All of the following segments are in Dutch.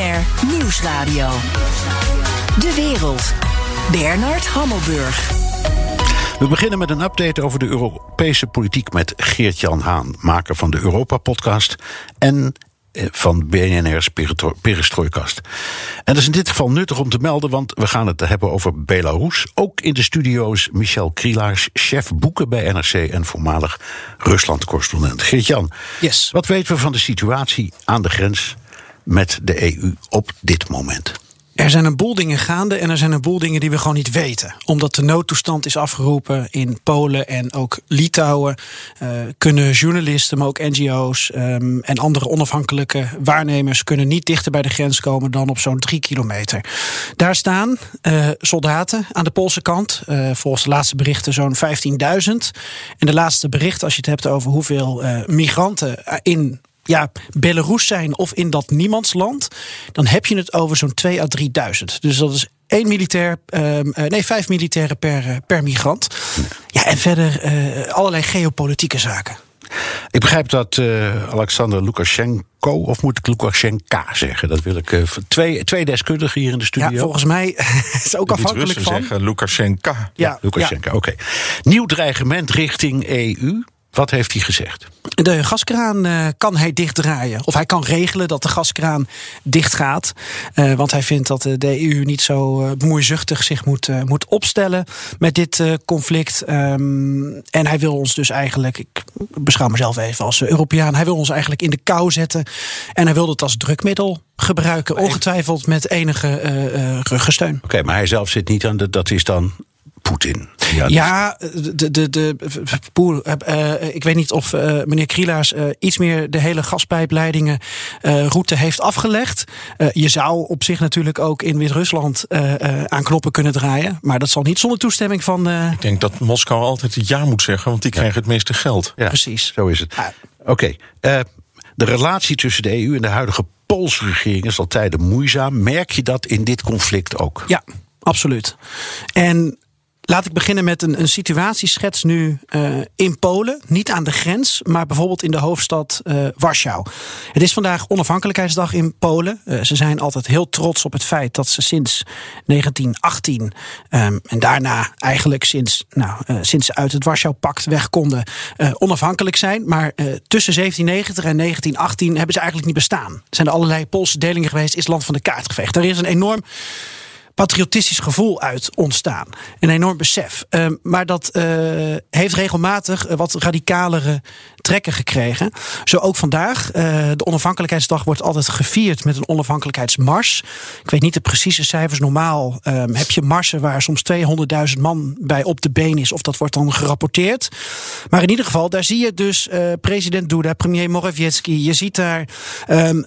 BNR Nieuwsradio. De wereld. Bernard Hammelburg. We beginnen met een update over de Europese politiek met Geert-Jan Haan, maker van de Europa-podcast en eh, van BNR's Perestrooikast. En dat is in dit geval nuttig om te melden, want we gaan het hebben over Belarus. Ook in de studio's Michel Krielaars, chef boeken bij NRC en voormalig Rusland-correspondent. Geert-Jan, yes. wat weten we van de situatie aan de grens met de EU op dit moment? Er zijn een boel dingen gaande en er zijn een boel dingen die we gewoon niet weten. Omdat de noodtoestand is afgeroepen in Polen en ook Litouwen, uh, kunnen journalisten, maar ook NGO's um, en andere onafhankelijke waarnemers kunnen niet dichter bij de grens komen dan op zo'n drie kilometer. Daar staan uh, soldaten aan de Poolse kant, uh, volgens de laatste berichten zo'n 15.000. En de laatste bericht, als je het hebt over hoeveel migranten in ja, Belarus zijn of in dat niemandsland, dan heb je het over zo'n 2 à 3000. Dus dat is één militair, uh, nee, vijf militairen per, uh, per migrant. Ja, en verder uh, allerlei geopolitieke zaken. Ik begrijp dat uh, Alexander Lukashenko, of moet ik Lukashenka zeggen? Dat wil ik. Uh, twee, twee deskundigen hier in de studio. Ja, volgens mij is het ook afhankelijk Russen van. zeggen Lukashenka. Ja, ja Lukashenka, ja. oké. Okay. Nieuw dreigement richting EU. Wat heeft hij gezegd? De gaskraan uh, kan hij dichtdraaien. Of hij kan regelen dat de gaskraan dichtgaat. Uh, want hij vindt dat de EU niet zo uh, bemoeizuchtig zich moet, moet opstellen met dit conflict. Um, en hij wil ons dus eigenlijk, ik beschouw mezelf even als Europeaan, hij wil ons eigenlijk in de kou zetten. En hij wil het als drukmiddel gebruiken. Ongetwijfeld met enige gesteun. Oké, okay, maar hij zelf zit niet aan de. Dat is dan Poetin. Ja, ja, de, de, de, Poer, uh, ik weet niet of uh, meneer Krielaars uh, iets meer de hele gaspijpleidingen route heeft afgelegd. je zou op zich natuurlijk ook in Wit-Rusland aan knoppen kunnen draaien. Maar dat zal niet zonder toestemming van. Ik denk dat Moskou altijd het ja moet zeggen, want die krijgen het meeste geld. Ja, Precies. Zo is het. Oké. Okay. de relatie tussen de EU en de huidige Poolse regering is al tijden moeizaam. Merk je dat in dit conflict ook? Ja, absoluut. En Laat ik beginnen met een, een situatieschets nu uh, in Polen. Niet aan de grens, maar bijvoorbeeld in de hoofdstad uh, Warschau. Het is vandaag onafhankelijkheidsdag in Polen. Uh, ze zijn altijd heel trots op het feit dat ze sinds 1918 um, en daarna eigenlijk sinds, nou, sinds ze uit het Warschau-pact weg konden onafhankelijk zijn. Maar tussen 1790 en 1918 hebben ze eigenlijk niet bestaan. Er zijn er allerlei Poolse delingen geweest, is land van de kaart geveegd. Er is een enorm patriotistisch gevoel uit ontstaan. Een enorm besef. Uh, maar dat uh, heeft regelmatig wat radicalere trekken gekregen. Zo ook vandaag. Uh, de onafhankelijkheidsdag wordt altijd gevierd met een onafhankelijkheidsmars. Ik weet niet de precieze cijfers. Normaal um, heb je marsen waar soms 200.000 man bij op de been is. Of dat wordt dan gerapporteerd. Maar in ieder geval, daar zie je dus president Duda, premier Morawiecki. Je ziet daar... Um,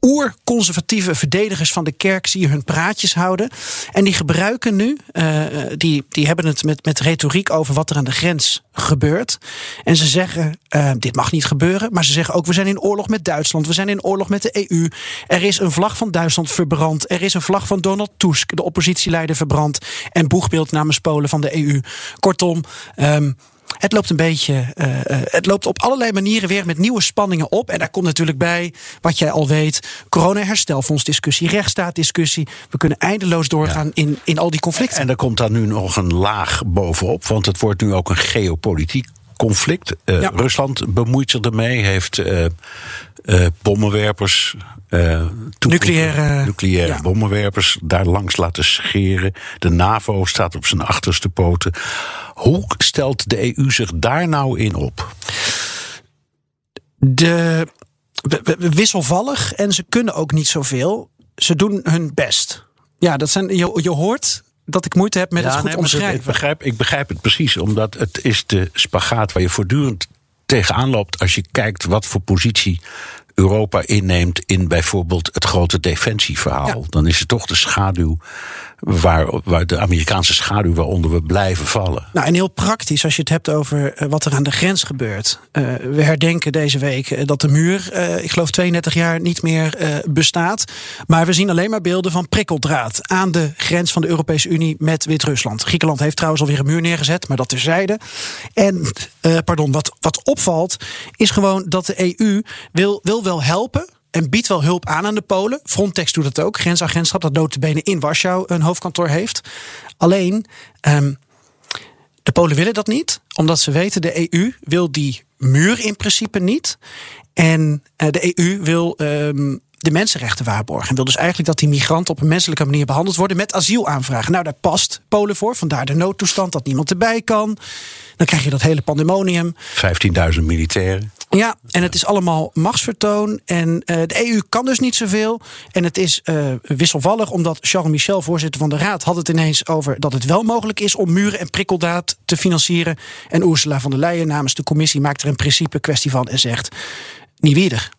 oer-conservatieve verdedigers van de kerk zie je hun praatjes houden. En die gebruiken nu, uh, die, die hebben het met, met retoriek over wat er aan de grens gebeurt. En ze zeggen, uh, dit mag niet gebeuren. Maar ze zeggen ook, we zijn in oorlog met Duitsland. We zijn in oorlog met de EU. Er is een vlag van Duitsland verbrand. Er is een vlag van Donald Tusk, de oppositieleider, verbrand. En boegbeeld namens Polen van de EU. Kortom... Um, het loopt een beetje. Uh, uh, het loopt op allerlei manieren weer met nieuwe spanningen op. En daar komt natuurlijk bij, wat jij al weet, corona-herstelfondsdiscussie, rechtsstaatdiscussie. We kunnen eindeloos doorgaan ja. in, in al die conflicten. En er komt daar nu nog een laag bovenop, want het wordt nu ook een geopolitiek conflict. Uh, ja. Rusland bemoeit zich ermee, heeft bommenwerpers uh, nucleaire, nucleaire ja. bommenwerpers daar langs laten scheren. De NAVO staat op zijn achterste poten. Hoe stelt de EU zich daar nou in op? De, wisselvallig en ze kunnen ook niet zoveel. Ze doen hun best. Ja, dat zijn, je, je hoort dat ik moeite heb met ja, het goed nee, omschrijven. Ik begrijp, ik begrijp het precies, omdat het is de spagaat waar je voortdurend tegenaan loopt als je kijkt wat voor positie Europa inneemt in bijvoorbeeld het grote defensieverhaal. Ja. Dan is het toch de schaduw waar, waar de Amerikaanse schaduw waaronder we blijven vallen. Nou, en heel praktisch als je het hebt over uh, wat er aan de grens gebeurt. Uh, we herdenken deze week uh, dat de muur, ik geloof 32 jaar, niet meer bestaat. Maar we zien alleen maar beelden van prikkeldraad aan de grens van de Europese Unie met Wit-Rusland. Griekenland heeft trouwens alweer een muur neergezet, maar dat terzijde. En, pardon, wat, wat opvalt is gewoon dat de EU wil, wil wel helpen. en biedt wel hulp aan aan de Polen. Frontex doet dat ook. Grensagentschap dat notabene in Warschau een hoofdkantoor heeft. Alleen, um, de Polen willen dat niet, omdat ze weten de EU wil die muur in principe niet. En uh, de EU wil um, de mensenrechten waarborgen. En wil dus eigenlijk dat die migranten op een menselijke manier behandeld worden met asielaanvragen. Nou, daar past Polen voor. Vandaar de noodtoestand dat niemand erbij kan. Dan krijg je dat hele pandemonium. 15.000 militairen. Ja, en het is allemaal machtsvertoon. En uh, de EU kan dus niet zoveel. En het is uh, wisselvallig, omdat Charles Michel, voorzitter van de Raad, had het ineens over dat het wel mogelijk is om muren en prikkeldaad te financieren. En Ursula von der Leyen namens de commissie maakt er een principe kwestie van en zegt: niet weer.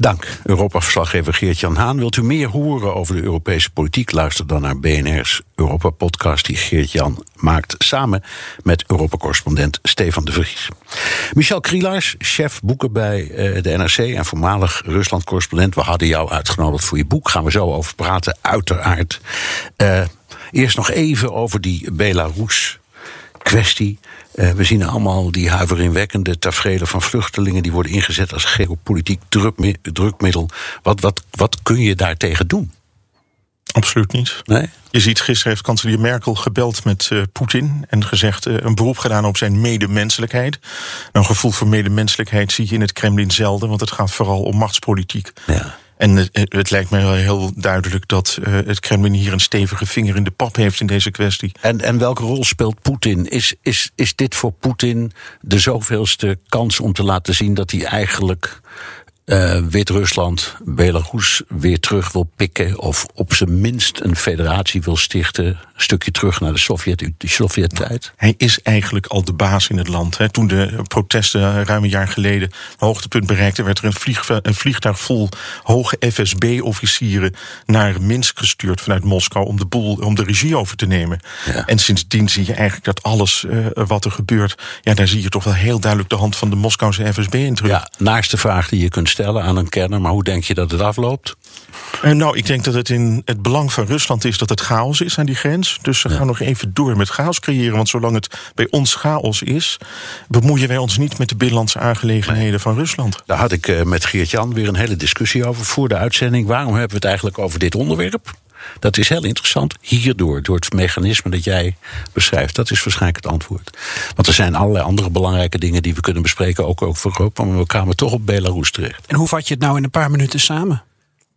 Dank, Europa-verslaggever Geert-Jan Haan. Wilt u meer horen over de Europese politiek? Luister dan naar BNR's Europa-podcast die Geert-Jan maakt... samen met Europa-correspondent Stefan de Vries. Michel Krielaars, chef boeken bij eh, de NRC... en voormalig Rusland-correspondent. We hadden jou uitgenodigd voor je boek. Gaan we zo over praten, uiteraard. Uh, eerst nog even over die Belarus-kwestie... Uh, we zien allemaal die huiveringwekkende tafereelen van vluchtelingen die worden ingezet als geopolitiek drukmiddel. Wat, wat, wat kun je daartegen doen? Absoluut niet. Nee? Je ziet, gisteren heeft kanselier Merkel gebeld met uh, Poetin en gezegd uh, een beroep gedaan op zijn medemenselijkheid. Nou, een gevoel voor medemenselijkheid zie je in het Kremlin zelden, want het gaat vooral om machtspolitiek. Ja. En het, lijkt mij wel heel duidelijk dat uh, het Kremlin hier een stevige vinger in de pap heeft in deze kwestie. En, en welke rol speelt Poetin? Is, is, is dit voor Poetin de zoveelste kans om te laten zien dat hij eigenlijk uh, Wit-Rusland, Belarus weer terug wil pikken. Of op zijn minst een federatie wil stichten. Stukje terug naar de Sovjet-tijd. Sovjet Hij is eigenlijk al de baas in het land. Hè. Toen de protesten ruim een jaar geleden een hoogtepunt bereikten, werd er een, vlieg, een vliegtuig vol hoge FSB-officieren naar Minsk gestuurd vanuit Moskou om de boel, om de regie over te nemen. Ja. En sindsdien zie je eigenlijk dat alles uh, wat er gebeurt, ja, daar zie je toch wel heel duidelijk de hand van de Moskouse FSB in terug. Ja, naast de vraag die je kunt stellen aan een kenner, maar hoe denk je dat het afloopt? Uh, nou, ik denk dat het in het belang van Rusland is dat het chaos is aan die grens. Dus we ja. gaan nog even door met chaos creëren. Want zolang het bij ons chaos is, bemoeien wij ons niet met de binnenlandse aangelegenheden nee. van Rusland. Daar had ik uh, met Geert-Jan weer een hele discussie over voor de uitzending. Waarom hebben we het eigenlijk over dit onderwerp? Dat is heel interessant. Hierdoor, door het mechanisme dat jij beschrijft. Dat is waarschijnlijk het antwoord. Want er zijn allerlei andere belangrijke dingen die we kunnen bespreken, ook over Europa. Maar we kwamen toch op Belarus terecht. En hoe vat je het nou in een paar minuten samen?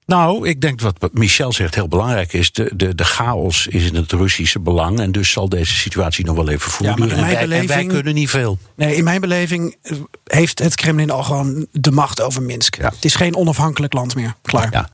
Nou, ik denk wat Michel zegt heel belangrijk is. De, de, de chaos is in het Russische belang. En dus zal deze situatie nog wel even voortduren. Ja, en, wij, beleving, en wij kunnen niet veel. Nee, in mijn beleving heeft het Kremlin al gewoon de macht over Minsk. Ja. Het is geen onafhankelijk land meer. Klaar. Ja,